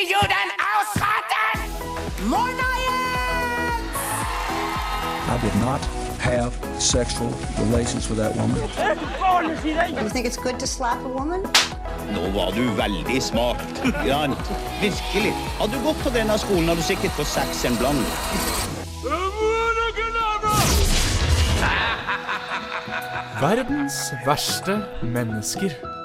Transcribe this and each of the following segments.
die Juden ausrotten! I did not have sexual relations with that woman. You think it's good to slap a woman? Nå var du veldig smart. Jan. Virkelig. Hadde du gått på denne skolen, hadde du sikkert fått seks en bland. Verdens verste mennesker.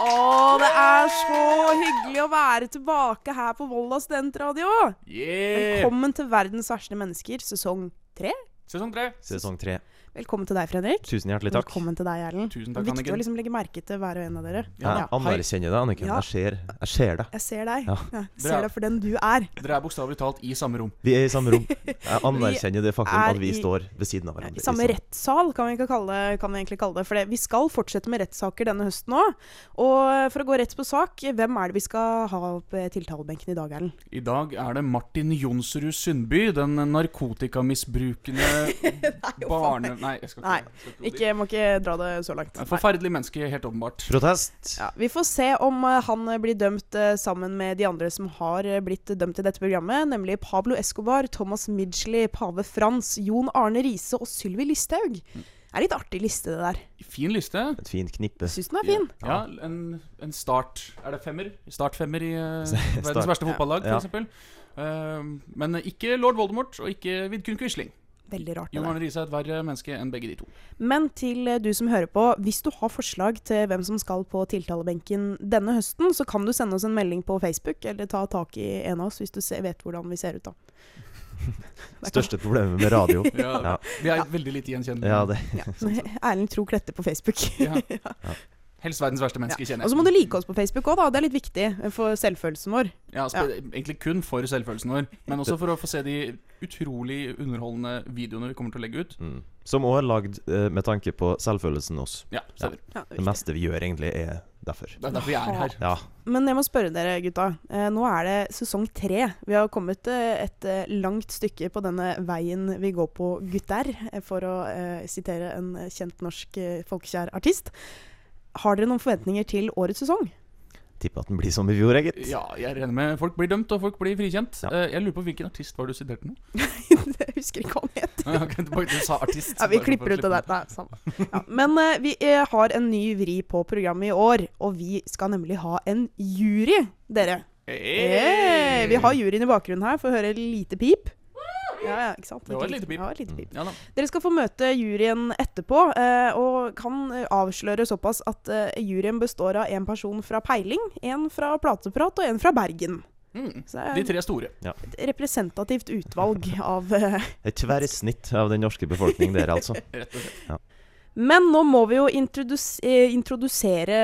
Å, det er så hyggelig å være tilbake her på Volda studentradio! Yeah! Velkommen til Verdens verste mennesker, sesong tre. Sesong tre. Sesong tre. Velkommen til deg, Fredrik. Tusen hjertelig takk. Velkommen til deg, Erlend. Tusen takk, Viktig Anniken. å liksom legge merke til hver og en av dere. Jeg anerkjenner deg, Anniken. Ja. Jeg ser, jeg ser deg. Jeg ser deg. Ja. Ja, jeg ser deg for den du er. Dere er bokstavelig talt i samme rom. Vi er i samme rom. Jeg anerkjenner det faktum at vi i- står ved siden av hverandre. I samme rettssal, kan vi, ikke kalle det, kan vi egentlig kalle det. For det, vi skal fortsette med rettssaker denne høsten òg. Og for å gå rett på sak, hvem er det vi skal ha på tiltalebenken i dag, Erlend? I dag er det Martin Jonsrud Sundby, den narkotikamisbrukende barne... Nei, jeg skal ikke, Nei, jeg skal ikke. Ikke, må ikke dra det så langt. Et Forferdelig menneske, helt åpenbart. Protest! Ja, vi får se om eh, han eh, blir dømt eh, sammen med de andre som har blitt dømt i dette programmet, nemlig Pablo Escobar, Thomas Midgley, Pave Frans, Jon Arne Riise og Sylvi Listhaug. Det er litt artig liste, det der. Fin liste. Et fint knippe. Syns den er fin. Ja, en, en start Er det femmer? Startfemmer i uh, verdens verste fotballag, Ja. f.eks. Uh, men ikke lord Voldemort, og ikke Vidkun Quisling. Veldig rart. Jon. Arne Riise er et verre menneske enn begge de to. Men til eh, du som hører på, hvis du har forslag til hvem som skal på tiltalebenken denne høsten, så kan du sende oss en melding på Facebook, eller ta tak i en av oss hvis du ser, vet hvordan vi ser ut da. Største problemet med radio. Ja, Ja. Vi er veldig lite gjenkjennelige. Ja. Erlend Tro Klette på Facebook. Ja. Helst verdens verste menneske, Ja. kjenner Og så må du like oss på Facebook òg, da. Det er litt viktig for selvfølelsen vår. Ja, Egentlig kun for selvfølelsen vår, men også for å få se de utrolig underholdende videoene vi kommer til å legge ut. Mm. Som òg er lagd eh, med tanke på selvfølelsen hos. Ja, ja. Ja, det Det meste vi gjør, egentlig, er derfor. Det er derfor vi er her. Ja. Men jeg må spørre dere, gutta. Eh, nå er det sesong tre. Vi har kommet eh, et langt stykke på denne veien vi går på, gutter, for å eh, sitere en kjent norsk eh, folkekjær artist. Har dere noen forventninger til årets sesong? Tipper at den blir som i fjor, gitt. Ja, jeg regner med folk blir dømt, og folk blir frikjent. Ja. Eh, Jeg lurer på hvilken artist var du siterte nå? jeg husker ikke hva han het. Ah, ok, Du sa artist. Ja, vi klipper ut det der. Nei, samme. Ja. Men uh, vi er, har en ny vri på programmet i år, og vi skal nemlig ha en jury, dere. Hey, vi har juryen i bakgrunnen her, for å høre et lite pip. Ja, ja, ikke sant? Det var et lite pip. Ja, et lite pip. Ja. Dere skal få møte juryen etterpå, eh, og kan eh, avsløre såpass at eh, juryen består av en person fra Peiling, en fra Plateprat og en fra Bergen. Mm. De tre store. et representativt utvalg av eh, Et tverrsnitt av den norske befolkning der, altså. Rett og slett. Men nå må vi jo introdus eh, introdusere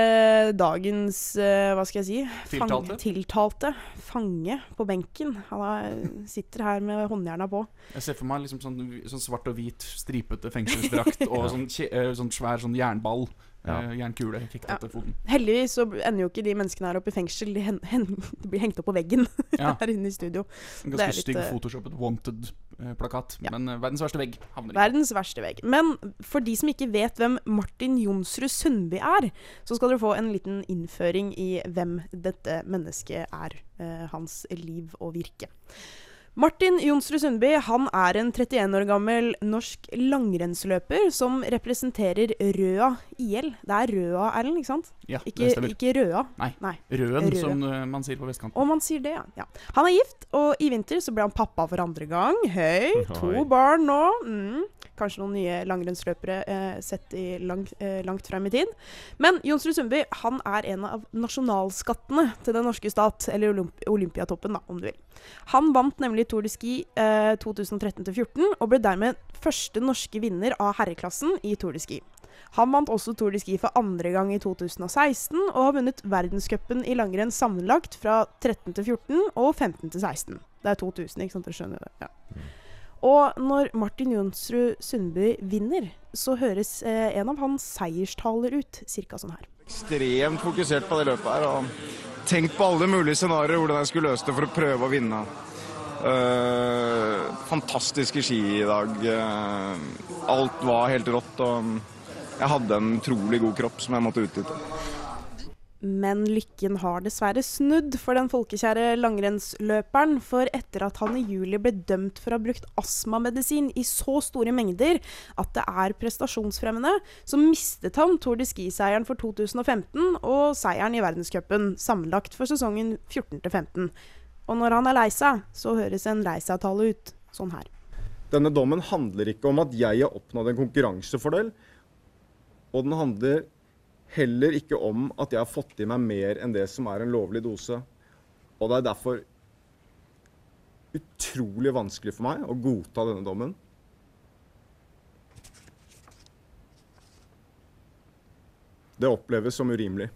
dagens eh, Hva skal jeg si? Tiltalte? tiltalte. Fange på benken. Han er, sitter her med håndjerna på. Jeg ser for meg liksom sånn, sånn svart og hvit stripete fengselsdrakt og sånn, eh, sånn svær sånn jernball. Ja. eh, fikk kikket etter foten. Heldigvis så ender jo ikke de menneskene her oppe i fengsel. De, hen, hen, blir hengt opp på veggen Ja. her inne i studio. En ganske litt, stygg eh, photoshoppet wanted-plakat. Ja. Men eh, verdens verste vegg havner i. Verdens verste vegg. Men for de som ikke vet hvem Martin Jonsrud Sundby er, så skal dere få en liten innføring i hvem dette mennesket er. eh, hans liv og virke. Martin Jonsrud Sundby han er en 31 år gammel norsk langrennsløper som representerer Røa IL. Det er Røa, Erlend, ikke sant? Ja, Ikke, det stemmer. ikke Røa. Nei. Nei. Røen, Røa. som eh, man sier på vestkanten. Og man sier det, ja. ja. Han er gift, og i vinter så ble han pappa for andre gang. Høy, to Oi. barn nå. Mm. Kanskje noen nye langrennsløpere eh, sett lang, eh, langt frem i tid. Men Jonsrud Sundby han er en av nasjonalskattene til den norske stat, eller Olymp Olympiatoppen, da, om du vil. Han vant nemlig Tour de Ski eh, 2013-14, og ble dermed første norske vinner av herreklassen i Tour de Ski. Han vant også Tour de Ski for andre gang i 2016, og har vunnet verdenscupen i langrenn sammenlagt fra 13 til 14 og 15 til 16. Det er 2000, ikke sant? Dere skjønner det? Ja. Og når Martin Jonsrud Sundby vinner, så høres eh, en av hans seierstaler ut cirka sånn her. ekstremt fokusert på det løpet her. og Tenkt på alle mulige scenarioer hvordan jeg skulle løse det for å prøve å vinne. Uh, fantastiske ski i dag. Uh, alt var helt rått. og Jeg hadde en utrolig god kropp som jeg måtte utnytte. Men lykken har dessverre snudd for den folkekjære langrennsløperen. For etter at han i juli ble dømt for å ha brukt astmamedisin i så store mengder at det er prestasjonsfremmende, så mistet han Tour de Ski-seieren for 2015 og seieren i verdenscupen sammenlagt for sesongen 14-15. Og når han er lei seg, så høres en lei seg-tale ut sånn her. Denne dommen handler ikke om at jeg har oppnådd en konkurransefordel, og den handler heller ikke om at jeg har fått i meg mer enn det som er en lovlig dose. Og det er derfor utrolig vanskelig for meg å godta denne dommen. Det oppleves som urimelig.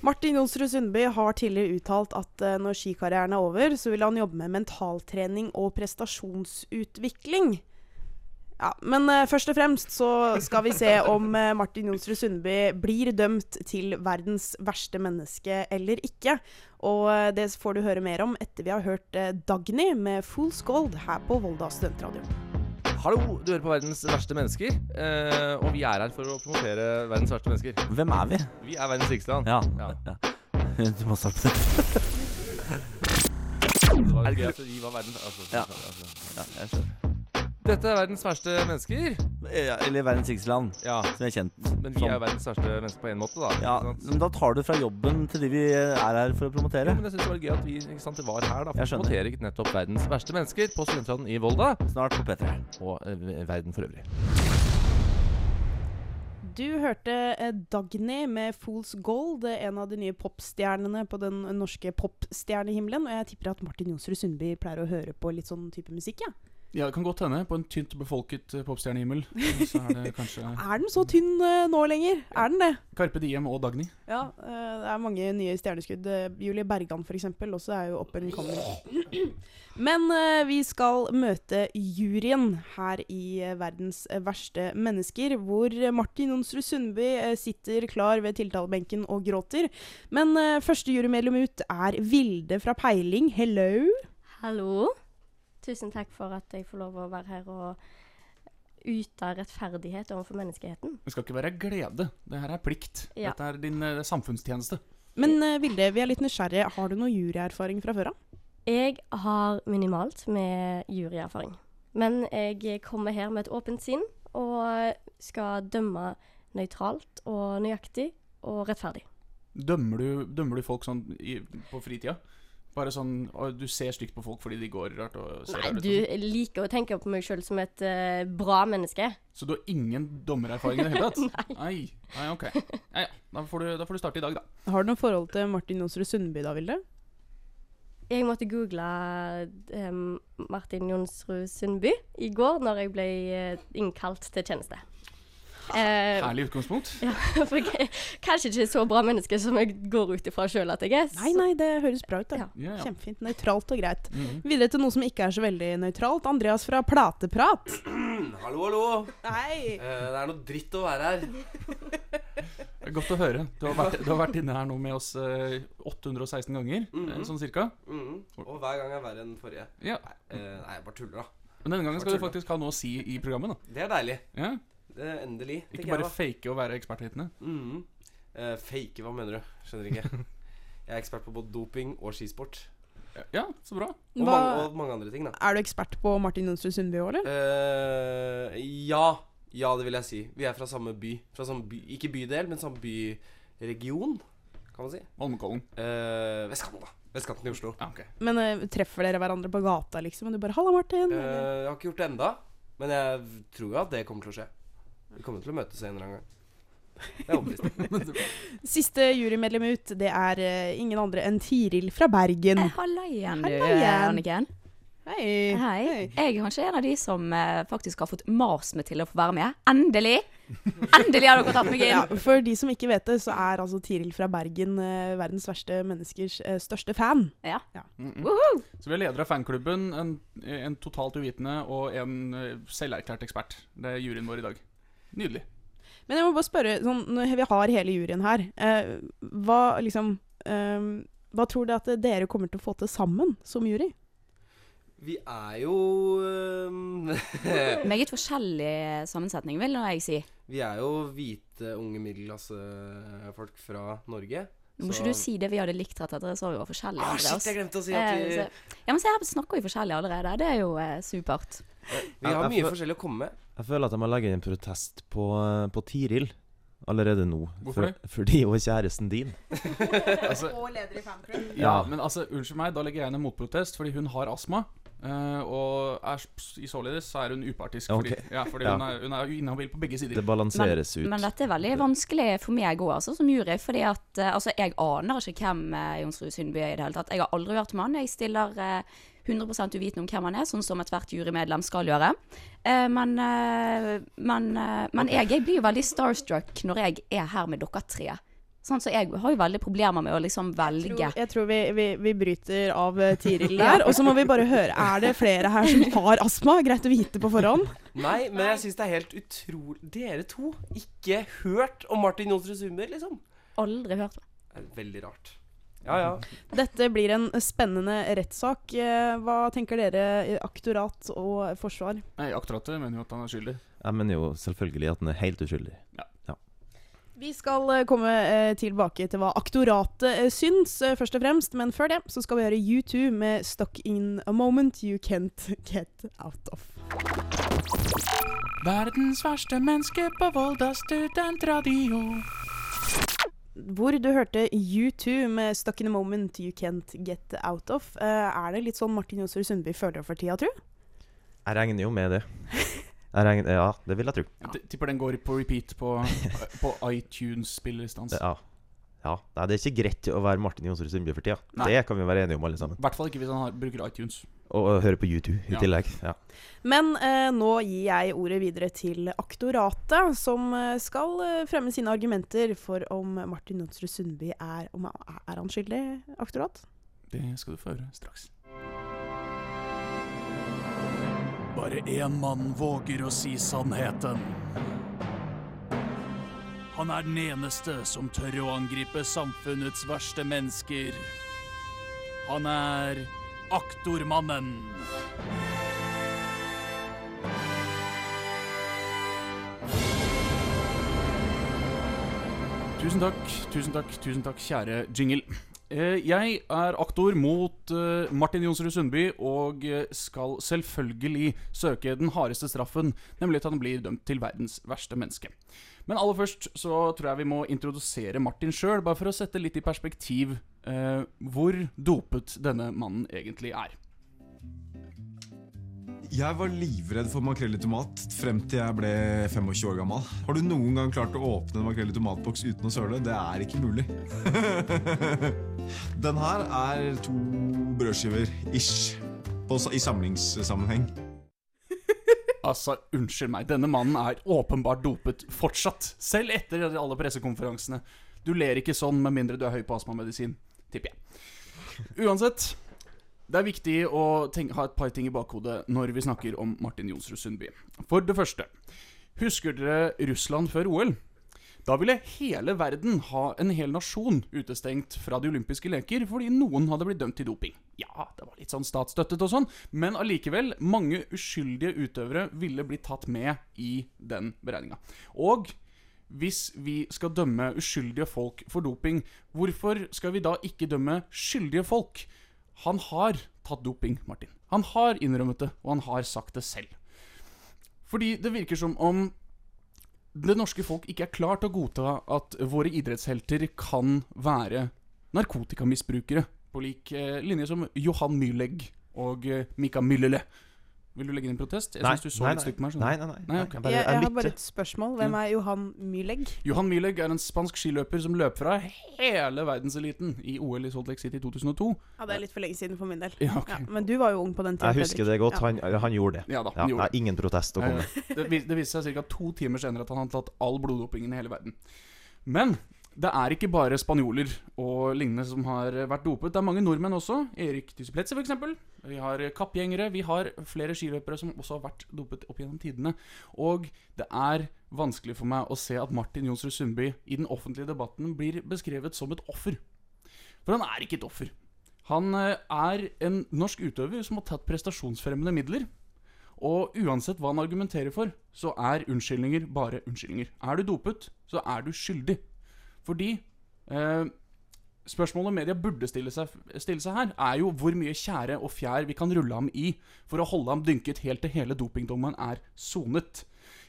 Martin Jonsrud Sundby har tidligere uttalt at uh, når skikarrieren er over, så vil han jobbe med mentaltrening og prestasjonsutvikling. Ja, Men uh, først og fremst så skal vi se om uh, Martin Jonsrud Sundby blir dømt til verdens verste menneske eller ikke. Og det får du høre mer om etter vi har hørt Dagny med Fool's Gold her på Volda studentradio. Hallo, du hører på Verdens verste mennesker. Eh, og vi er her for å promotere verdens verste mennesker. Hvem er vi? Vi er verdens rikeste land. Ja. ja. Du må starte det. Det var gøy at vi var verdens altså, Ja. altså. Ja, jeg skjønner. Dette er verdens verste mennesker. Ja, Eller verdens rikeste land, Ja, som er kjent. men vi som. er jo verdens verste mennesker på en måte, da. Ja, men Da tar du fra jobben til de vi er her for å promotere. Ja, men jeg synes det var gøy at vi ikke sant, var her da, for Jeg å promotere nettopp verdens verste mennesker på Studentradioen i Volda. Snart på P3. Og eh, verden for øvrig. Du hørte eh, Dagny med Fool's Gold, eh, en av de nye popstjernene på den norske popstjernehimmelen. Og jeg tipper at Martin Jonsrud Sundby pleier å høre på litt sånn type musikk, ja. Ja, det kan godt hende. På en tynt befolket eh, popstjernehimmel. Så er det kanskje Er den så tynn eh, nå lenger? Er den det? Carpe Diem og Dagny. Ja, eh, det er mange nye stjerneskudd. Julie Bergan f.eks. også er jo up and coming. Men vi skal møte juryen her i Verdens verste mennesker, hvor Martin Jonsrud Sundby sitter klar ved tiltalebenken og gråter. Men første jurymedlem ut er Vilde fra Peiling. Hello! Hallo. Tusen takk for at jeg får lov å være her og yte rettferdighet overfor menneskeheten. Det skal ikke være glede. Det her er plikt. Ja. Dette er din uh, samfunnstjeneste. Men uh, Vilde, vi er litt nysgjerrige. Har du noe juryerfaring fra før av? Jeg har minimalt med juryerfaring. Men jeg kommer her med et åpent sinn og skal dømme nøytralt og nøyaktig og rettferdig. Dømmer du, dømmer du folk sånn i, på fritida? Bare sånn og Du ser stygt på folk fordi de går rart og ser Nei, rart ut du og sånn. liker å tenke på meg sjøl som et uh, bra menneske. Så du har ingen dommererfaring i det hele tatt? Nei. Nei, ok. Ja, ja. Da, får du, da får du starte i dag, da. Har du noe forhold til Martin Jonsrud Sundby da, Vilde? Jeg måtte google um, Martin Jonsrud Sundby i går når jeg ble eh, innkalt til tjeneste. Eh, Herlig utgangspunkt. ja, for jeg er kanskje ikke så bra menneske som jeg går ut ifra sjøl at jeg er. Nei, nei, det høres bra ut. da. Ja. Ja, ja. Kjempefint. Nøytralt og greit. Mhm. Videre til noe som ikke er så veldig nøytralt. Andreas fra Plateprat. Hallo, hallo. Hei! Eh, det er noe dritt å være her. Det er Godt å høre. Du har vært, du har vært inne her nå med oss eh, 816 ganger, mm -hmm. sånn cirka. Mhm. Og hver gang er verre enn forrige. Ja. Eh, nei, jeg bare tuller, da. Men denne gangen skal du faktisk ha noe å si i programmet. da Det er deilig. ja. Er endelig. Ikke bare jeg, fake å være eksperthitene. Mm. Mhm. Eh, fake, hva mener du? Skjønner ikke. Jeg er ekspert på både doping og skisport. Ja, så bra. Og, Hva- mange, og mange andre ting, da. Er du ekspert på Martin Jonsrud Sundby òg, eller? Uh, ja. Ja, det vil jeg si. Vi er fra samme by. Fra samme by Ikke bydel, men samme byregion, kan man si. Holmenkollen. Uh, vestkanten, da. Vestkanten i Oslo. Ja, okay. Men uh, treffer dere hverandre på gata, liksom? Og du bare 'Halla, Martin'? Uh, jeg har ikke gjort det enda Men jeg tror jo at det kommer til å skje. Vi kommer til å møtes en eller annen gang. Er overbevist. Siste jurymedlem ut, det er uh, ingen andre enn Tiril fra Bergen. Halla igjen, du, Anniken. Hei. Hei. Jeg er kanskje en av de som eh, faktisk har fått mas meg til å få være med. Endelig! Endelig har dere tatt meg inn! Ja, for de som ikke vet det, så er altså Tiril fra Bergen eh, verdens verste menneskers eh, største fan. Ja. Mm -mm. Woohoo! Så vi er leder av fanklubben, en, en totalt uvitende og en uh, selverklært ekspert. Det er juryen vår i dag. Nydelig. Men jeg må bare spørre, sånn, når vi har hele juryen her, eh, hva liksom eh, Hva tror dere at dere kommer til å få til sammen som jury? Vi er jo øhm, Meget forskjellig sammensetning, vil nå jeg si. Vi er jo hvite, unge middelklassefolk fra Norge. Nå må ikke du si det vi hadde likt rett etter, så vi var forskjellige. Ah, shit, jeg glemte å si at vi- Eh, Ja, men se her snakker vi forskjellig allerede. Det er jo eh, supert. Vi har mye forskjellig å komme med. Jeg føler at jeg må legge inn en protest på, på Tiril allerede nå. Hvorfor For, det? fordi hun er kjæresten din. Altså- Og leder i fanclub. Ja, men altså, unnskyld meg, da legger jeg inn en motprotest, fordi hun har astma. Uh, og er, i således så er hun upartisk. Fordi, Ok. ja, fordi Ja. Hun, er, hun er inhabil på begge sider. Det balanseres ut. Men dette er veldig vanskelig for meg òg, altså, som jury. Fordi at eh, altså, jeg aner ikke hvem uh, Jonsrud Sundby er i det hele tatt. Jeg har aldri hørt om han. Jeg stiller eh, 100% uvitende om hvem han er, sånn som ethvert jurymedlem skal gjøre. Eh, men eh, men, eh, men jeg, jeg blir jo veldig starstruck når jeg er her med dere tre. Sånn, så jeg har jo veldig problemer med å liksom velge. tror- Jeg tror vi, vi, vi bryter av Tiril der. Og så må vi bare høre Er det flere her som har astma? Greit å vite på forhånd. Nei, men jeg syns det er helt utrolig Dere to ikke hørt om Martin Johnsrud Summer, liksom? Aldri hørt veldig rart. Ja, ja. Dette blir en spennende rettssak. Eh, Hva tenker dere, eh, aktorat og forsvar? Nei, Aktoratet mener jo at han er skyldig. Jeg mener jo selvfølgelig at han er helt uskyldig. Ja. Vi skal eh, komme tilbake til hva aktoratet syns, først og fremst. Men før det så skal vi høre U2 med 'Stuck in a Moment You Can't Get Out of'. Verdens verste menneske på Volda studentradio. Hvor du hørte U2 med 'Stuck in a Moment You Can't Get Out of'. Eh, er det litt sånn Martin Jonsrud Sundby føler for tida, tru? Jeg regner jo med det. Jeg regner, ja, det vil jeg tro. Jeg tipper den går på repeat på, på iTunes-spillerstans. ja. ja. Nei, det er ikke greit å være Martin Jonsrud Sundby for tida. Nei. Det kan vi være enige om, alle sammen. I hvert fall ikke hvis han har, bruker iTunes. Og, høre på YouTube i Ja. tillegg. Ja. Men eh, nå gir jeg ordet videre til aktoratet, som eh, skal eh, fremme sine argumenter for om Martin Jonsrud Sundby er om, han- Er han skyldig, aktorat? Det skal du få høre straks. Bare én mann våger å si sannheten. Han er den eneste som tør å angripe samfunnets verste mennesker. Han er aktormannen. Tusen takk, tusen takk, tusen takk, kjære jingle. Eh, Jeg er aktor mot eh, Martin Jonsrud Sundby og eh, skal selvfølgelig søke den hardeste straffen, nemlig at han blir dømt til verdens verste menneske. Men aller først så tror jeg vi må introdusere Martin sjøl, bare for å sette litt i perspektiv eh, hvor dopet denne mannen egentlig er. Jeg var livredd for makrell i tomat frem til jeg ble 25 år gammel. Har du noen gang klart å åpne en makrell i tomatboks uten å søle? Det er ikke mulig. Den her er to brødskiver ish på, i samlingssammenheng. Altså, unnskyld meg, denne mannen er åpenbart dopet fortsatt. Selv etter alle pressekonferansene. Du ler ikke sånn med mindre du er høy på astmamedisin, tipper jeg. Uansett, det er viktig å tenke, ha et par ting i bakhodet når vi snakker om Martin Jonsrud Sundby. For det første, husker dere Russland før OL? Da ville hele verden ha en hel nasjon utestengt fra de olympiske leker fordi noen hadde blitt dømt til doping. Ja, det var litt sånn statsstøttet og sånn, men allikevel, mange uskyldige utøvere ville blitt tatt med i den beregninga. Og hvis vi skal dømme uskyldige folk for doping, hvorfor skal vi da ikke dømme skyldige folk? Han har tatt doping, Martin. Han har innrømmet det, og han har sagt det selv. Fordi det virker som om det norske folk ikke er klar til å godta at våre idrettshelter kan være narkotikamisbrukere, på lik eh, linje som Johan Myhlegg og eh, Mika Myllele. Vil du legge inn en protest? Jeg Nei, du så nei, litt stygt på meg. skjønner Nei, nei, nei, nei. okay. Jeg Jeg, jeg har bare et spørsmål. Hvem er Johan Myhlegg? Johan Myhlegg er en spansk skiløper som løp fra hele verdenseliten i OL i Salt Lake City i 2002. Ja, Det er litt for lenge siden for min del. Ja, ok. men du var jo ung på den tiden. Jeg husker det godt. Han, han gjorde det. Ja da, han gjorde det. ingen protest å komme med. Eh, Det, det viste seg ca. to timer senere at han hadde tatt all bloddopingen i hele verden. Men det er ikke bare spanjoler og lignende som har vært dopet. Det er mange nordmenn også. Erik Dysepletze f.eks. Vi har kappgjengere. Vi har flere skiløpere som også har vært dopet opp gjennom tidene. Og det er vanskelig for meg å se at Martin Jonsrud Sundby i den offentlige debatten blir beskrevet som et offer. For han er ikke et offer. Han eh, er en norsk utøver som har tatt prestasjonsfremmende midler. Og uansett hva han argumenterer for, så er unnskyldninger bare unnskyldninger. Er du dopet, så er du skyldig. Fordi eh, Spørsmålet media burde stille seg, stille seg her, er jo hvor mye tjære og fjær vi kan rulle ham i for å holde ham dynket helt til hele dopingdommen er sonet.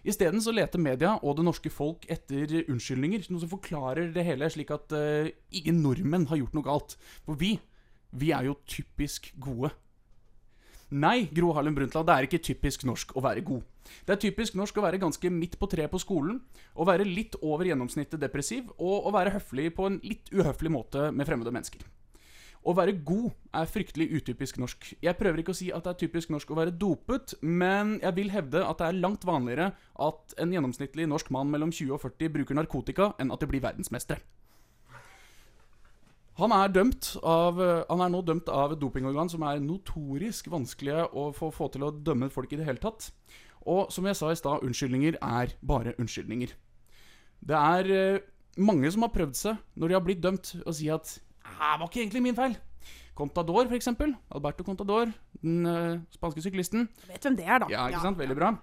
Isteden så leter media og det norske folk etter unnskyldninger, noe som forklarer det hele, slik at eh, ingen nordmenn har gjort noe galt. For vi, vi er jo typisk gode. Nei, Gro Harlem Brundtland, det er ikke typisk norsk å være god. Det er typisk norsk å være ganske midt på treet på skolen, å være litt over gjennomsnittet depressiv, og å være høflig på en litt uhøflig måte med fremmede mennesker. Å være god er fryktelig utypisk norsk. Jeg prøver ikke å si at det er typisk norsk å være dopet, men jeg vil hevde at det er langt vanligere at en gjennomsnittlig norsk mann mellom 20 og 40 bruker narkotika, enn at de blir verdensmestere. Han er, dømt av, han er nå dømt av et dopingorgan som er notorisk vanskelige å få, få til å dømme folk i det hele tatt. Og som jeg sa i stad, unnskyldninger er bare unnskyldninger. Det er eh, mange som har prøvd seg, når de har blitt dømt, å si at «Ah, det var ikke egentlig min feil. Contador, eksempel. Alberto Contador, den uh, spanske syklisten. Jeg Vet hvem det er, da. Ja, ikke sant? Veldig bra.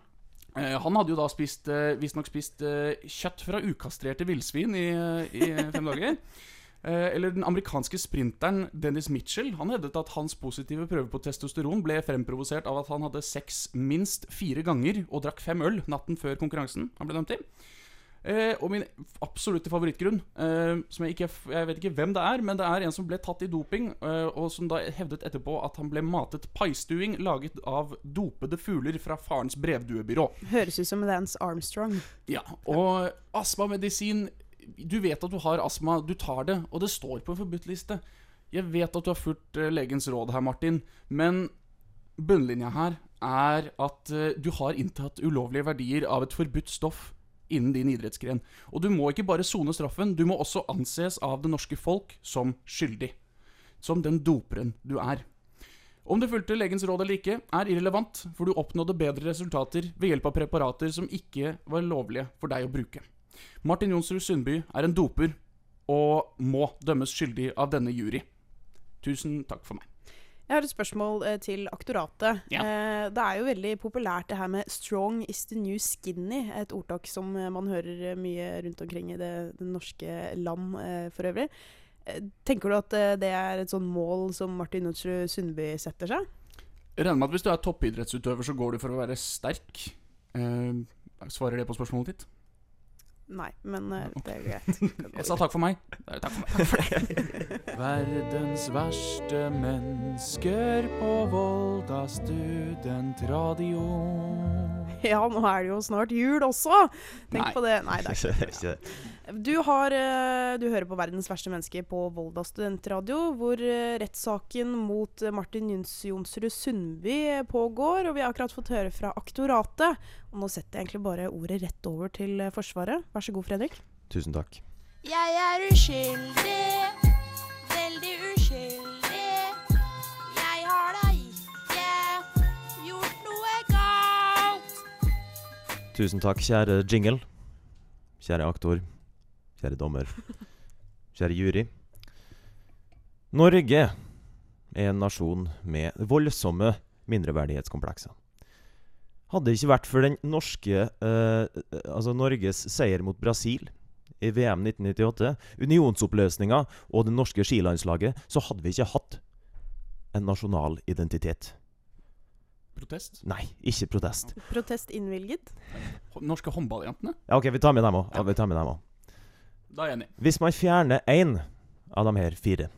Uh, han hadde jo da spist, uh, visstnok spist eh, kjøtt fra ukastrerte villsvin i, i fem dager. Eh, eller den amerikanske sprinteren Dennis Mitchell Han hevdet at hans positive prøve på testosteron ble fremprovosert av at han hadde sex minst fire ganger og drakk fem øl natten før konkurransen han ble dømt i. Eh, og min absolutte favorittgrunn, eh, som jeg ikke Jeg vet ikke hvem det er, men det er en som ble tatt i doping, og som da hevdet etterpå at han ble matet paistuing laget av dopede fugler fra farens brevduebyrå. Høres ut som Lance Armstrong. Ja, og astmamedisin Du vet at du har astma, du tar det, og det står på en forbudt-liste. Jeg vet at du har fulgt eh, legens råd her, Martin, men bunnlinja her er at eh, du har inntatt ulovlige verdier av et forbudt stoff innen din idrettsgren. Og du må ikke bare sone straffen, du må også anses av det norske folk som skyldig. Som den doperen du er. Om du fulgte legens råd eller ikke, er irrelevant, for du oppnådde bedre resultater ved hjelp av preparater som ikke var lovlige for deg å bruke. Martin Jonsrud Sundby er en doper og må dømmes skyldig av denne jury. Tusen takk for meg. Jeg har et spørsmål eh, til aktoratet. Ja. Eh, det er jo veldig populært det her med 'strong is the new skinny'. Et ordtak som eh, man hører mye rundt omkring i det, det norske land for øvrig. Tenker du at det er et sånn mål som Martin Jonsrud Sundby setter seg? Jeg regner med at hvis du er toppidrettsutøver, så går du for å være sterk. Eh, svarer det på spørsmålet ditt? Nei, men uh, det er greit. Jeg sa takk for meg. Takk for meg. Takk for deg. Verdens verste mennesker på Volda studentradio. Ja, nå er det jo snart jul også! Tenk Nei. på det. Nei, det er ikke det. Du, har, eh, du hører på Verdens verste menneske på Volda studentradio, hvor eh, rettssaken mot Martin Jons Jonsrud Sundby pågår. Og vi har akkurat fått høre fra aktoratet. Og nå setter jeg egentlig bare ordet rett over til eh, Forsvaret. Vær så god, Fredrik. Tusen takk. Jeg er uskyldig, veldig uskyldig. Jeg har da ikke gjort noe galt. Tusen takk, kjære jingle. Kjære aktor. Kjære dommer. Kjære jury. Norge er en nasjon med voldsomme mindreverdighetskomplekser. Hadde det ikke vært for den norske eh, Altså Norges seier mot Brasil i VM 1998, unionsoppløsninga og det norske skilandslaget, så hadde vi ikke hatt en nasjonal identitet. Protest? Nei, ikke protest. Protest innvilget. Norske håndballjentene? Ja, OK, vi tar med dem òg. Vi tar med dem også. Da er jeg enig. Hvis man fjerner én av de her fire,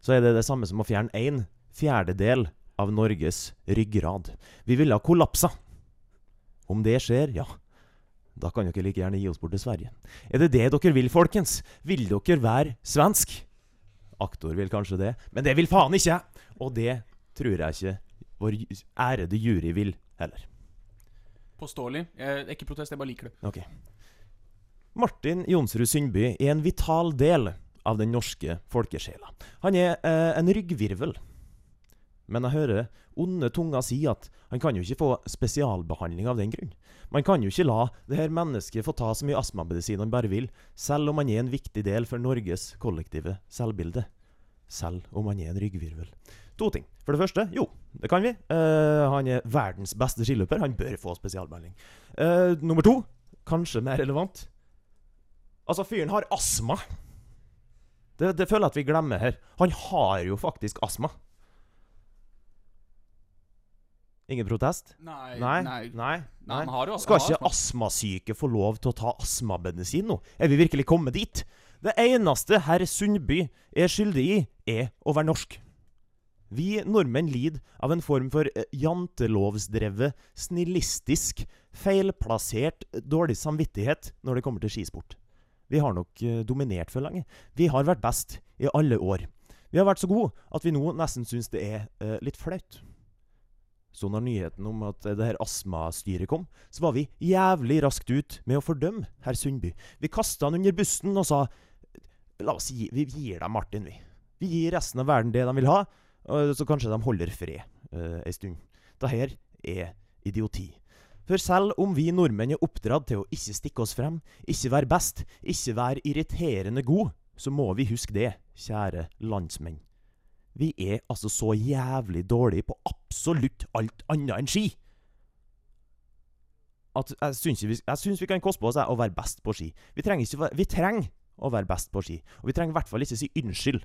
så er det det samme som å fjerne én fjerdedel av Norges ryggrad. Vi ville ha kollapsa. Om det skjer, ja, da kan dere like gjerne gi oss bort til Sverige. Er det det dere vil, folkens? Vil dere være svensk? Aktor vil kanskje det, men det vil faen ikke jeg! Og det tror jeg ikke vår ærede jury vil heller. Påståelig. Jeg, er ikke protest, jeg bare liker det. Ok. Martin Jonsrud Sundby er en vital del av den norske folkesjela. Han er eh, en ryggvirvel. Men jeg hører onde tunger si at han kan jo ikke få spesialbehandling av den grunn. Man kan jo ikke la det her mennesket få ta så mye astmamedisin han bare vil, selv om han er en viktig del for Norges kollektive selvbilde. Selv om han er en ryggvirvel. To ting. For det første, jo, det kan vi. Eh, han er verdens beste skiløper. Han bør få spesialbehandling. Eh, nummer to, kanskje mer relevant Altså, fyren har astma. Det, det føler jeg at vi glemmer her. Han har jo faktisk astma. Ingen protest? Nei, Nei. nei. nei, Nei, jo- Skal ikke astmasyke få lov til å ta astmamedisin nå? Er vi virkelig kommet dit? Det eneste herr Sundby er skyldig i, er å være norsk. Vi nordmenn lider av en form for eh, jantelovsdrevet, snillistisk, feilplassert dårlig samvittighet når det kommer til skisport. Vi har nok eh, dominert for lenge. Vi har vært best i alle år. Vi har vært så gode at vi nå nesten syns det er eh, litt flaut. Så når nyheten om at det her astmastyret kom, så var vi jævlig raskt ut med å fordømme herr Sundby. Vi kasta han under bussen og sa La oss gi Vi gir dem Martin, vi. Vi gir resten av verden det de vil ha, så kanskje de holder fred uh, ei stund. Dette er idioti. For selv om vi nordmenn er oppdratt til å ikke stikke oss frem, ikke være best, ikke være irriterende god, så må vi huske det, kjære landsmenn. Vi er altså så jævlig dårlige på absolutt alt annet enn ski. At jeg syns, vi, vi kan koste på oss å være best på ski. Vi trenger, ikke, vi trenger å være best på ski. Og vi trenger i hvert fall ikke si unnskyld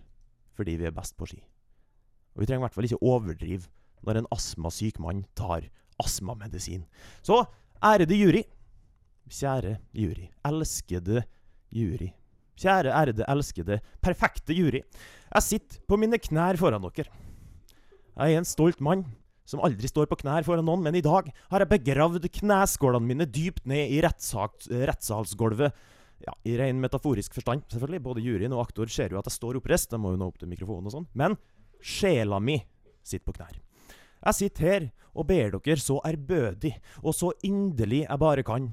fordi vi er best på ski. Og vi trenger i hvert fall ikke overdrive når en astmasyk mann tar astmamedisin. Så ærede jury. Kjære jury. Elskede jury. Kjære, ærede, elskede, perfekte jury. Jeg sitter på mine knær foran dere. Jeg er en stolt mann som aldri står på knær foran noen, men i dag har jeg begravd kneskålene mine dypt ned i rettssalsgulvet. Ja, I ren metaforisk forstand, selvfølgelig. Både juryen og aktor ser jo at jeg står oppreist. De må jo nå opp til mikrofonen og sånn. Men sjela mi sitter på knær. Jeg sitter her og ber dere så ærbødig og så inderlig jeg bare kan,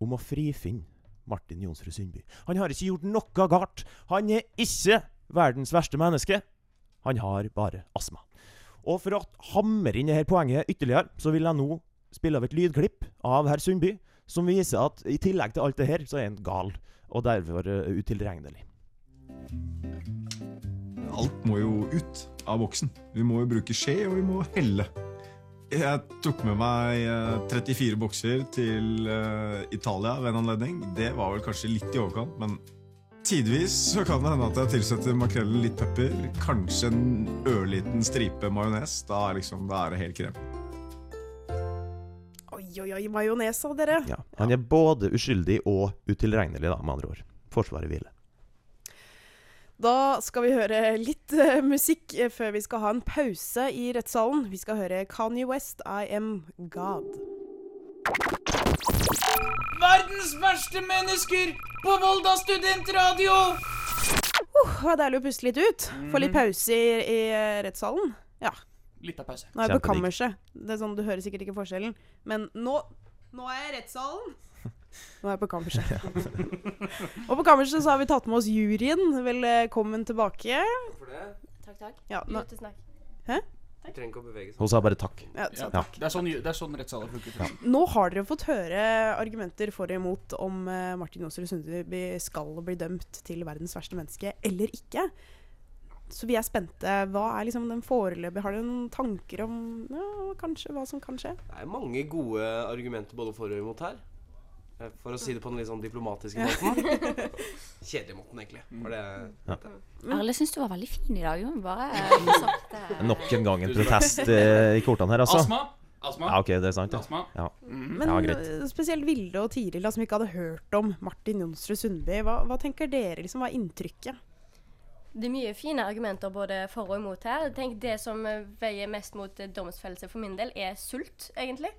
om å frifinne Martin Jonsrud Sundby. Han har ikke gjort noe galt. Han er ikke verdens verste menneske. Han har bare astma. Og for å hamre inn dette poenget ytterligere, så vil jeg nå spille av et lydklipp av herr Sundby, som viser at i tillegg til alt det her, så er han gal, og derfor uh, utilregnelig. Alt må jo ut av boksen. Vi må jo bruke skje, og vi må helle. Jeg tok med meg eh, 34 bokser til eh, Italia ved en anledning. Det var vel kanskje litt i overkant, men tidvis så kan det hende at jeg tilsetter makrellen litt pepper. Kanskje en ørliten stripe majones. Da, er liksom, da er det helt krem. Oi, oi, oi, majones av dere. Ja, han er både uskyldig og utilregnelig, da, med andre ord. Forsvaret hviler. Da skal vi høre litt uh, musikk eh, før vi skal ha en pause i rettssalen. Vi skal høre Kanye West, I Am God. Verdens verste mennesker på Volda studentradio! Uh, det er deilig å puste litt ut. Få litt pause i, i eh, rettssalen. Ja. Litt av pause. Nå er jeg på kammerset. Det er sånn, Du hører sikkert ikke forskjellen. Men nå, nå er jeg i rettssalen. Nå er jeg på kammerset. Og på kammerset så har vi tatt med oss juryen. Velkommen tilbake. For det? Takk, takk. Ja, nå- Lyttesnakk. Hæ? Trenger ikke å bevege seg. Hun sa bare takk. Ja, sa Ja. Det er sånn, det er sånn rettssaler funker. Nå har dere fått høre argumenter for og imot om eh, Martin Jonsrud Sundby skal bli dømt til verdens verste menneske eller ikke. Så vi er spente. Hva er liksom den foreløpige Har dere noen tanker om ja, kanskje hva som kan skje? Det er mange gode argumenter både for og imot her. Eh, For å si det på den litt sånn diplomatiske måten. Kjedelig måten, egentlig. For det, Ja. Erle syns du var veldig fin i dag. Bare sagt det. Nok en gang en protest eh, i kortene her, altså. Astma. Astma. Ja, ok, det er sant, ja. Astma. Ja, Men ja greit. eh, spesielt Vilde og Tiril, som ikke hadde hørt om Martin Jonsrud Sundby. Hva, hva tenker dere? liksom, Hva er inntrykket? Det er mye fine argumenter både for og imot her. Tenk Det som eh, veier mest mot eh, domsfellelse for min del, er sult, egentlig.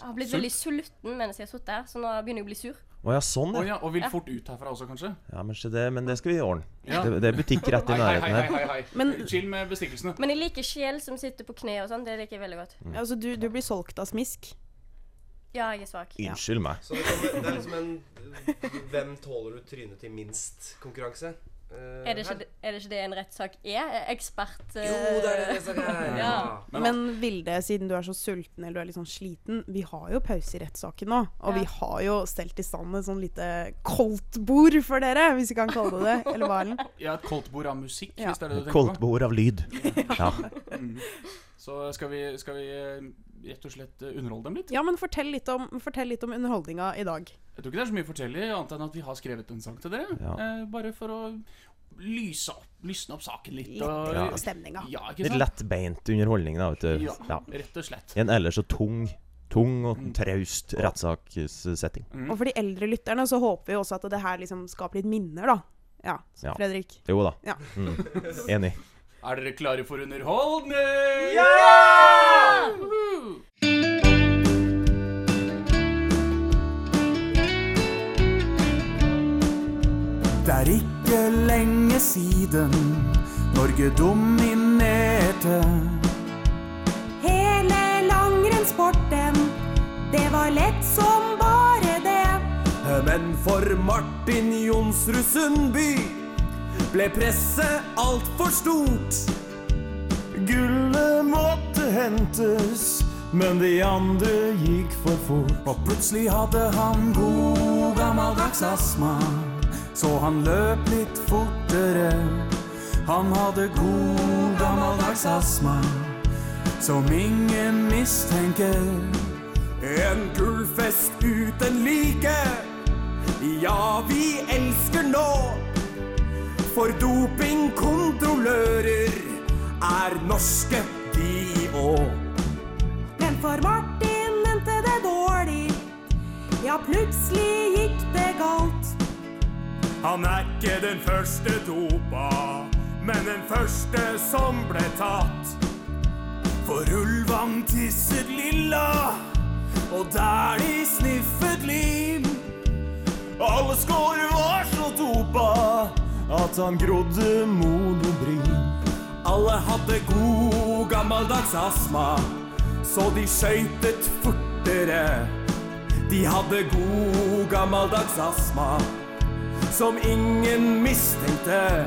Jeg har blitt Sult? veldig sulten mens jeg har sittet her, så nå begynner jeg å bli sur. Å ja, sånn, Å ja. ja, og vil fort ut herfra også, kanskje? Ja, men, se det, men det skal vi ordne. Ja. Det, det er butikk rett i Hei, hei, nærheten hei, hei, her. hei. Men- Chill med bestikkelsene. Men jeg liker sjel som sitter på kne og sånn. Det liker jeg veldig godt. Mm. Altså, du, du blir solgt av smisk. Ja, jeg er svak. Unnskyld meg. Så det, kommer, det er liksom en Hvem tåler du trynet til minst-konkurranse. Er det, ikke, er det ikke det en rettssak er? Ekspert Jo, det er det rettssak er. ja. Men Vilde, siden du er så sulten eller du er litt sånn sliten Vi har jo pause i rettssaken nå. Og Ja. vi har jo stelt i stand et sånn lite koldtbord for dere, hvis vi kan kalle det det. Eller hva, Erlend? Ja, et koldtbord av musikk, Ja. hvis det er det du tenker på. Koldtbord av lyd. Ja. Mm. Så skal vi, skal vi eh, rett og slett eh, underholde dem litt? Ja, men fortell litt om, fortell litt om underholdninga i dag. Jeg tror ikke det er så mye å fortelle, annet enn at vi har skrevet en sang til dere. Ja. Eh, bare for å lyse opp, lysne opp saken litt. Litt ja. stemninga. Ja, Litt lettbeint underholdning, da, vet du. Ja, rett og slett. En ellers så tung, tung og traust rettssakssetting. Mm. Og for de eldre lytterne så håper vi også at det her liksom skaper litt minner, da. Ja, Ja. Fredrik. Jo da. Ja. Mm. Enig. Er dere klare for underholdning? Ja! Det er ikke lenge siden Norge dominerte. Hele langrennssporten, det var lett som bare det. Men for Martin Jonsrud Sundby ble presset altfor stort. Gullet måtte hentes, men de andre gikk for fort. Og plutselig hadde han god gammeldags astma, så han løp litt fortere. Han hadde god gammeldags astma, som ingen mistenker. En gullfest uten like. Ja, vi elsker nå. For dopingkontrollører er norske, de òg. Men for Martin endte det dårlig. Ja, plutselig gikk det galt. Han er ikke den første dopa, men den første som ble tatt. For ulvene tisset lilla, og der de sniffet lim. Alle skår var så dopa at han grodde monobrin. Alle hadde god gammeldags astma, så de skøytet fortere. De hadde god gammeldags astma, som ingen mistenkte.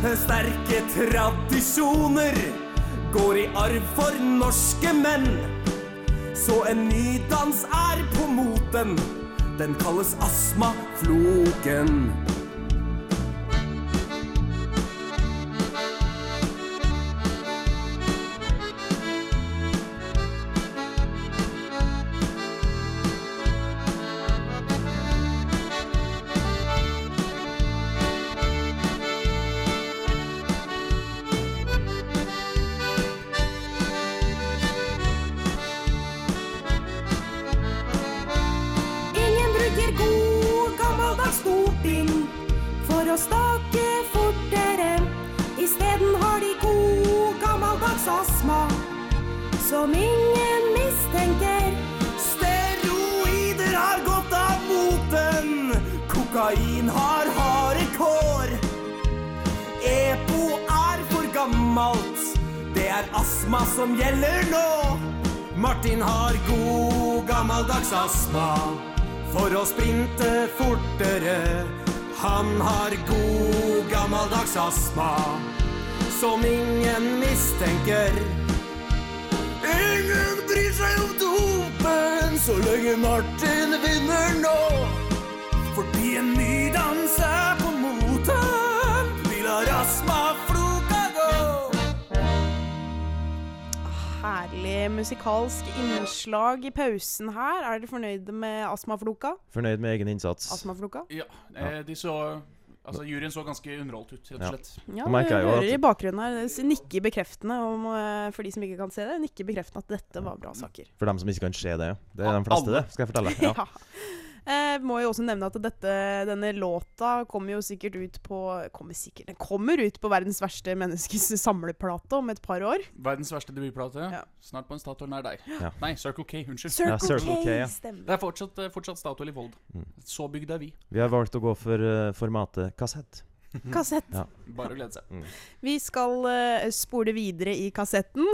Sterke tradisjoner går i arv for norske menn. Så en ny dans er på moten. Den kalles astmafloken. Astma for å sprinte fortere. Han har god gammeldags astma som ingen mistenker. Ingen bryr seg om dopen så lenge Martin vinner nå. Fordi en ny Herlig musikalsk innslag i pausen her. Er dere fornøyde med Astmafloka? Fornøyd med egen innsats. Astmafloka? Ja, eh, de så Altså, juryen så ganske underholdt ut, rett og slett. Ja, ja jo hører at- i bakgrunnen her det bekreftende om, eh, for de som ikke kan se det, Nikke bekreftende at dette var bra saker. For dem som ikke kan se det. Det er de fleste, Alle. det, skal jeg fortelle. Ja. Ja. Eh, må jo også nevne at dette, denne låta kommer jo sikkert ut på Kommer sikkert Den kommer ut på verdens verste menneskes samleplate om et par år. Verdens verste debutplate. Snart på en statue nær deg. Ja. Nei, Circle K. Unnskyld. Circle Ja, Circle K, K, ja. stemmer. Det er fortsatt, eh, fortsatt Statoil i Mm. Så bygd er vi. Vi har valgt å gå for uh, formatet kassett. Kassett. Ja. Bare å glede seg. Mm. Vi skal uh, spole videre i kassetten.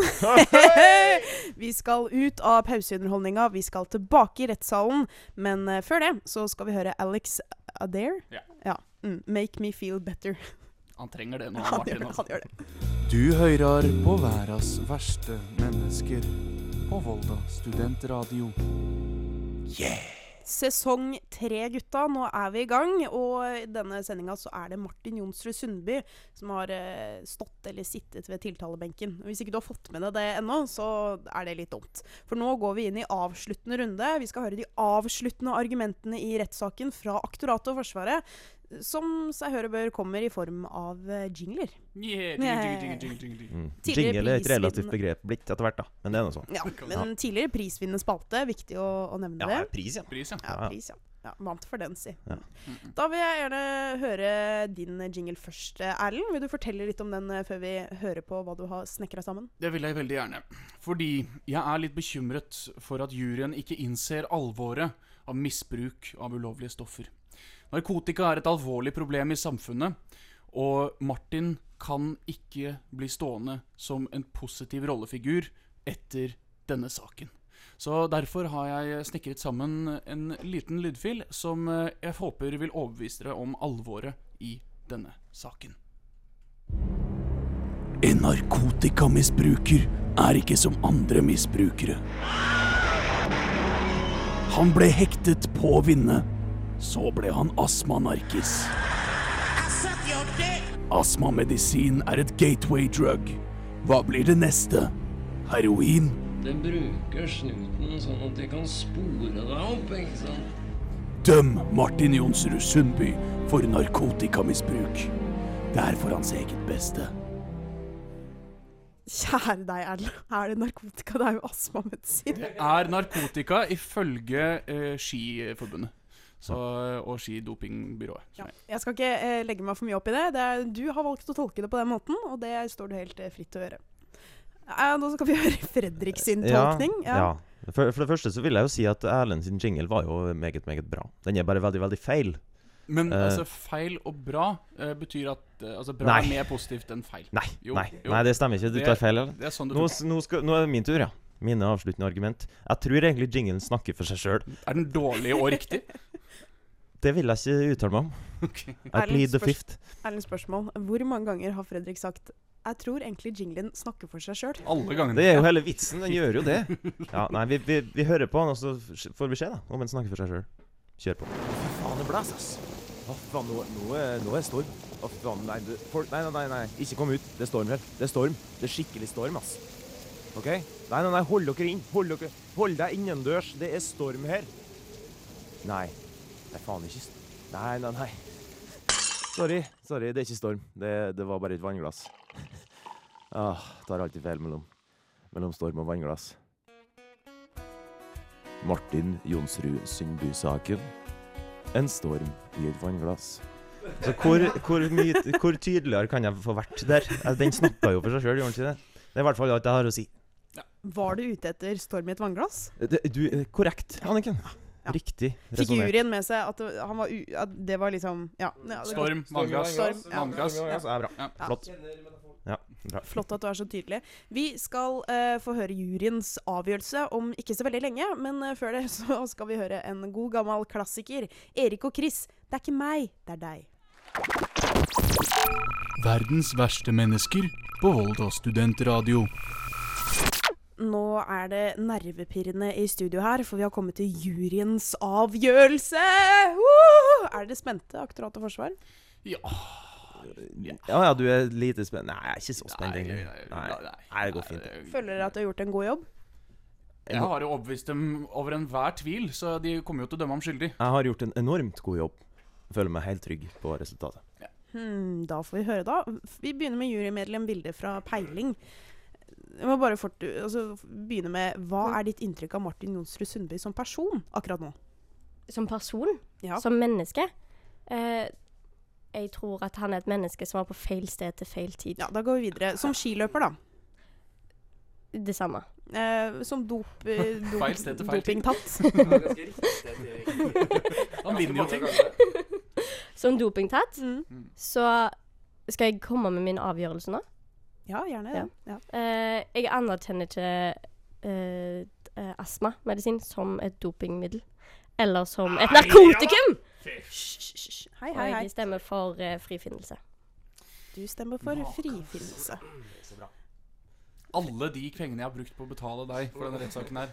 vi skal ut av pauseunderholdninga, vi skal tilbake i rettssalen. Men uh, før det så skal vi høre Alex Adair. Ja. ja. Mm, make me feel better. Han trenger det nå, Han Martin. gjør det, altså. han gjør det. Du hører på verdens verste mennesker på Volda studentradio. Yeah! Sesong tre, gutta. Nå er vi i gang. Og i denne sendinga så er det Martin Jonsrud Sundby som har eh, stått eller sittet ved tiltalebenken. Hvis ikke du har fått med deg det ennå, så er det litt dumt. For nå går vi inn i avsluttende runde. Vi skal høre de avsluttende argumentene i rettssaken fra aktoratet og Forsvaret. Som seg høre bør kommer i form av eh, jingler. Yeah, jingle, jingle, jingle, jingle, jingle. Mm. Jingle er et relativt begrep blitt etter hvert, da. Men det er nå sånn. Ja, men tidligere prisvinnende spalte. Viktig å, å nevne Ja, det. pris, ja. Pris, ja. Ja, Ja. pris, ja. ja. Vant for den, si. Ja. Da vil jeg gjerne høre din jingle først, Erlend. Vil du fortelle litt om den eh, før vi hører på hva du har snekra sammen? Det vil jeg veldig gjerne. Fordi jeg er litt bekymret for at juryen ikke innser alvoret av misbruk av ulovlige stoffer. Narkotika er et alvorlig problem i samfunnet, og Martin kan ikke bli stående som en positiv rollefigur etter denne saken. Så derfor har jeg snekret sammen en liten lydfil som eh, jeg håper vil overbevise dere om alvoret i denne saken. En narkotikamisbruker er ikke som andre misbrukere. Han ble hektet på å vinne. Så ble han astmanarkis. Astmamedisin er et gateway drug. Hva blir det neste? Heroin? Det bruker snuten sånn at de kan spore deg opp, ikke sant? Døm Martin Jonsrud Sundby for narkotikamisbruk. Det er for hans eget beste. Kjære deg, Erlend. Er det narkotika? Det er jo astmamedisin. Det er narkotika ifølge eh, Skiforbundet. Så, og skidopingbyrået. Ja. Jeg skal ikke eh, legge meg for mye opp i det. det er, du har valgt å tolke det på den måten, og det står du helt eh, fritt til å gjøre. Eh, nå skal vi høre Fredrik sin tolkning. Ja. For, for det første så vil jeg jo si at Erlend sin jingle var jo meget, meget bra. Den er bare veldig, veldig feil. Men uh, altså, feil og bra uh, betyr at uh, altså, bra Nei. er mer positivt enn feil. Nei, Jo, nei, jo. nei, det stemmer ikke. Du tar feil, eller? Det er sånn det nå, nå, skal, nå er det min tur, ja. Mine avsluttende argument. Jeg tror egentlig jinglen snakker for seg sjøl. Er den dårlig og riktig? Det vil jeg ikke uttale meg om. I plead the fifth. Erlend spørsmål. Hvor mange ganger har Fredrik sagt jeg tror egentlig jinglen snakker for seg sjøl. Alle gangene. Det er jo hele vitsen. Den gjør jo det. Ja, nei, vi, vi, vi hører på han, og så får vi se da, om han snakker for seg sjøl. Kjør på. Fy faen, det blåser, ass. Å, faen, nå, nå, nå er det storm. Å, faen, nei, du, folk, nei, nei, nei, nei, ikke kom ut. Det er storm her. Det er storm. Det er skikkelig storm, ass. OK? Nei, nei, nei, hold dere inn. Hold, dere, hold deg innendørs. Det er storm her. Nei. Det er faen ikke Nei, nei, nei. Sorry. Sorry, det er ikke storm. Det, det var bare et vannglass. Ah, tar alltid feil mellom, mellom storm og vannglass. Martin Jonsrud Sundby-saken. En storm i et vannglass. Så hvor, hvor, hvor tydeligere kan jeg få vært der? Altså, Den snakka jo for seg sjøl, gjorde den ikke det? Det er i hvert fall alt jeg har å si. Var du ute etter storm i et vannglass? Det, du, eh, korrekt, Anniken. Riktig Fikk resonnert. juryen med seg at det, han var u at det var liksom Ja. ja Storm, vannglass, Storm, vannglass. Ja, så er bra. Ja. Flott. Ja, bra. Flott at du er så tydelig. Vi skal uh, få høre juryens avgjørelse om ikke så veldig lenge, men uh, før det så skal vi høre en god gammel klassiker. Erik og Chris. Det er ikke meg, det er deg. Verdens verste mennesker på Volda studentradio. Nå er det nervepirrende i studio her, for vi har kommet til juryens avgjørelse! Woo! Er dere spente, aktorat og forsvar? Ja. Ja, ja, du er lite spent. Nei, jeg er ikke så spent, egentlig. Nei, nei, det går fint. Føler dere at du har gjort en god jobb? Jeg har jo overbevist dem over enhver tvil, så de kommer jo til å dømme ham skyldig. Jeg har gjort en enormt god jobb. Føler meg helt trygg på resultatet. Hmm, da får vi høre, da. Vi begynner med jurymedlem Vilde fra Peiling. Jeg må bare fort, altså, begynne med Hva er ditt inntrykk av Martin Jonsrud Sundby som person akkurat nå? Som person? Ja. Som menneske? Eh, jeg tror at han er et menneske som var på feil sted til feil tid. Ja, Da går vi videre. Som skiløper, da. Det samme. Eh, som dop, eh, dop, Feil sted til feil tid. dopingtatt. Han vinner jo ting. Som dopingtatt, Mm. så skal jeg komme med min avgjørelse nå. Ja, gjerne det. Ja. Uh, jeg anerkjenner ikke uh, eh, astmamedisin som et dopingmiddel. Eller som et narkotikum! Hysj, Hei, Og hei, Og jeg stemmer for uh, frifinnelse. Du stemmer for frifinnelse. Alle de pengene jeg har brukt på å betale deg for denne rettssaken her.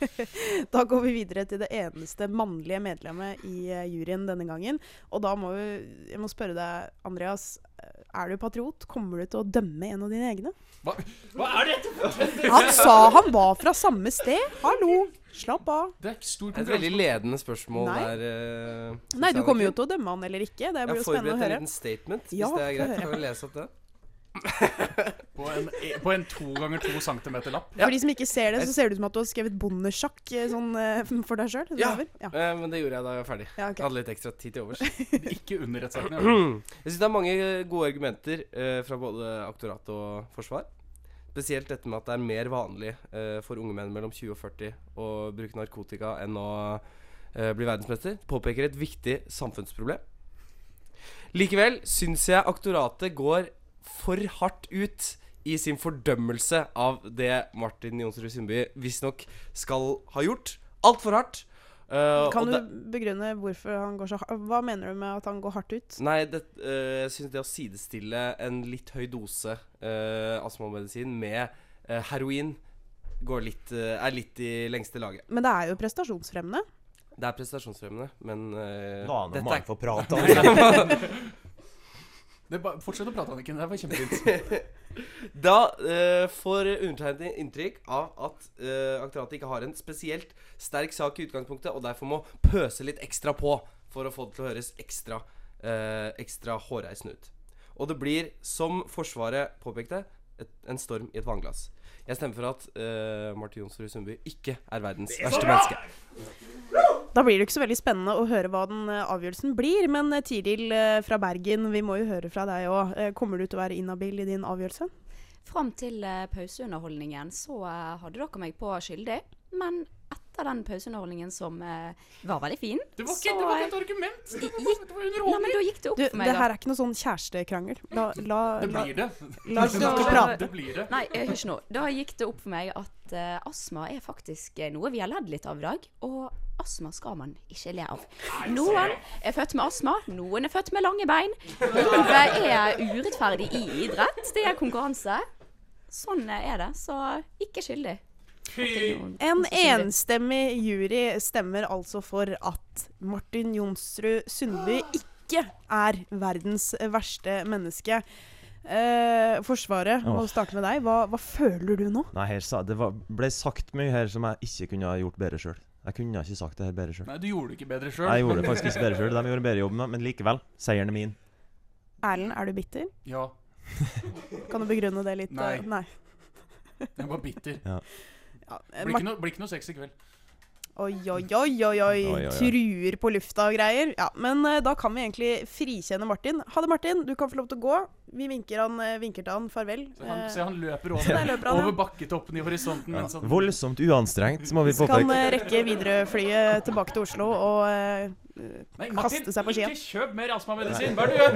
Da går vi videre til det eneste mannlige medlemmet i eh, juryen denne gangen. Og da må vi, jeg må spørre deg, Andreas. eh, Er du patriot? Kommer du til å dømme en av dine egne? Hva, hva er dette Han sa han var fra samme sted. Hallo, slapp av. Det er ikke stor Et veldig ledende spørsmål Nei. der. Uh, Nei, du kommer jo til å dømme han eller ikke. Det Jeg blir har jo spennende å forberedt en liten statement, Ja, hvis det er greit. Kan vi lese opp det? På en, på en to ganger to centimeter lapp. For de som ikke ser det, så ser det ut som at du har skrevet bondesjakk eh, sånn, eh, for deg sjøl. Ja, eh, men det gjorde jeg da jeg var ferdig. Ja, okay. Jeg hadde litt ekstra tid til overs. Ikke under rettssaken. Jeg syns det er mange gode argumenter eh, fra både aktorat og forsvar. Spesielt dette med at det er mer vanlig eh, for unge menn mellom 20 og 40 å bruke narkotika enn å eh, bli verdensmester. Påpeker et viktig samfunnsproblem. Likevel syns jeg aktoratet går for hardt ut i sin fordømmelse av det Martin Jonsrud Sundby visstnok skal ha gjort. Altfor hardt. Uh, Kan og du begrunne hvorfor han går så hardt Hva mener du med at han går hardt ut? Nei, det, uh, jeg syns det å sidestille en litt høy dose uh, astmamedisin med uh, heroin går litt, er litt i lengste laget. Men det er jo prestasjonsfremmende. Det er prestasjonsfremmende, men uh, nå aner man er- få om Det er bare, fortsett å prate, Anniken. Det var kjempefint. Da øh, får undertegnede inntrykk av at øh, aktoratet ikke har en spesielt sterk sak i utgangspunktet, og derfor må pøse litt ekstra på for å få det til å høres ekstra, øh, ekstra hårreisende ut. Og det blir, som Forsvaret påpekte, et, en storm i et vannglass. Jeg stemmer for at øh, Martin Jonsrud Sundby ikke er verdens er verste bra! menneske. Da blir det ikke så veldig spennende å høre hva den eh, avgjørelsen blir. Men eh, Tiril eh, fra Bergen, vi må jo høre fra deg òg. Kommer du til å være inhabil i din avgjørelse? Fram til pauseunderholdningen så hadde dere meg på skyldig, men etter den pauseunderholdningen som eh, var veldig fin Det var ikke, det var ikke et argument! Gikk, Nei, men da gikk det opp Du, for meg. det da. her er ikke noe sånn kjærestekrangel. La, la, Det blir det. La oss ikke prate. Det blir det. Nei, eh, hør nå. Da gikk det opp for meg at uh, astma er faktisk eh, noe vi har ledd litt av i dag. Og astma skal man ikke le av. Noen er født med astma, noen er født med lange bein. Livet er urettferdig i idrett. Det er konkurranse. Sånn eh, er det. Så ikke skyldig. En enstemmig jury stemmer altså for at Martin Jonsrud Sundby ikke er verdens verste menneske. Eh, forsvaret, må starte med deg. Hva, hva føler du nå? Nei, her sa, det var, ble sagt mye her som jeg ikke kunne ha gjort bedre sjøl. Jeg kunne ikke sagt det her bedre sjøl. Nei, du gjorde det ikke bedre sjøl. Jeg gjorde det faktisk ikke bedre sjøl. De gjorde en bedre jobb, med, men likevel. Seieren er min. Erlend, er du bitter? Ja. Kan du begrunne det litt? Nei. Nei. Jeg var bitter. Ja. Ja, eh, Blir ikke noe, blir ikke noe sex i kveld. Oi, oi, oi, oi, oi. Truer på lufta og greier. Ja, Men eh, da kan vi egentlig frikjenne Martin. Ha det, Martin. Du kan få lov til å gå. Vi vinker, han, eh, vinker til han farvel. Se han, Eh, se han løper over, der over, løper han, ja. over bakketoppen i horisonten. Ja. mens han- Voldsomt uanstrengt, må vi Så kan påpeke. eh, rekke Widerøe-flyet tilbake til Oslo og eh, Nei, Martin, kaste seg på skia. ikke kjøp mer astmamedisin! Hva er det du gjør?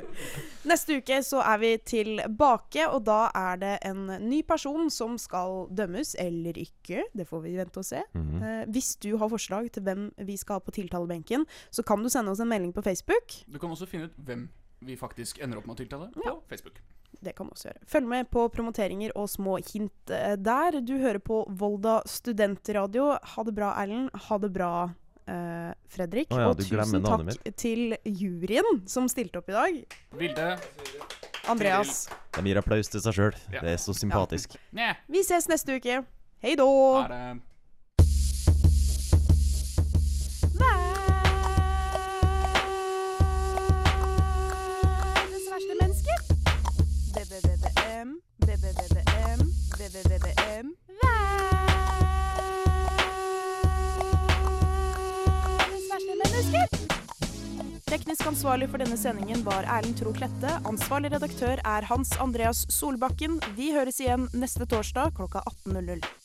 Neste uke så er vi tilbake, og da er det en ny person som skal dømmes, eller ikke. Det får vi vente og se. Mhm. Eh, hvis du har forslag til hvem vi skal ha på tiltalebenken, så kan du sende oss en melding på Facebook. Du kan også finne ut hvem vi faktisk ender opp med å tiltale på Facebook. Det kan du også gjøre. Følg med på promoteringer og små hint eh, der. Du hører på Volda studentradio. Ha det bra, Erlend. Ha det bra, eh, Fredrik. Oh ja, og tusen takk til juryen som stilte opp i dag. Vilde. Andreas. De gir applaus til seg sjøl. Ja. Det er så sympatisk. Ja. Vi ses neste uke. Hei då! Ha det. Verdens verste mennesker. BBBBM, BBBBM, BBBBM. Verdens Teknisk ansvarlig for denne sendingen var Erlend Tro Klette. Ansvarlig redaktør er Hans Andreas Solbakken. Vi høres igjen neste torsdag klokka 18.00.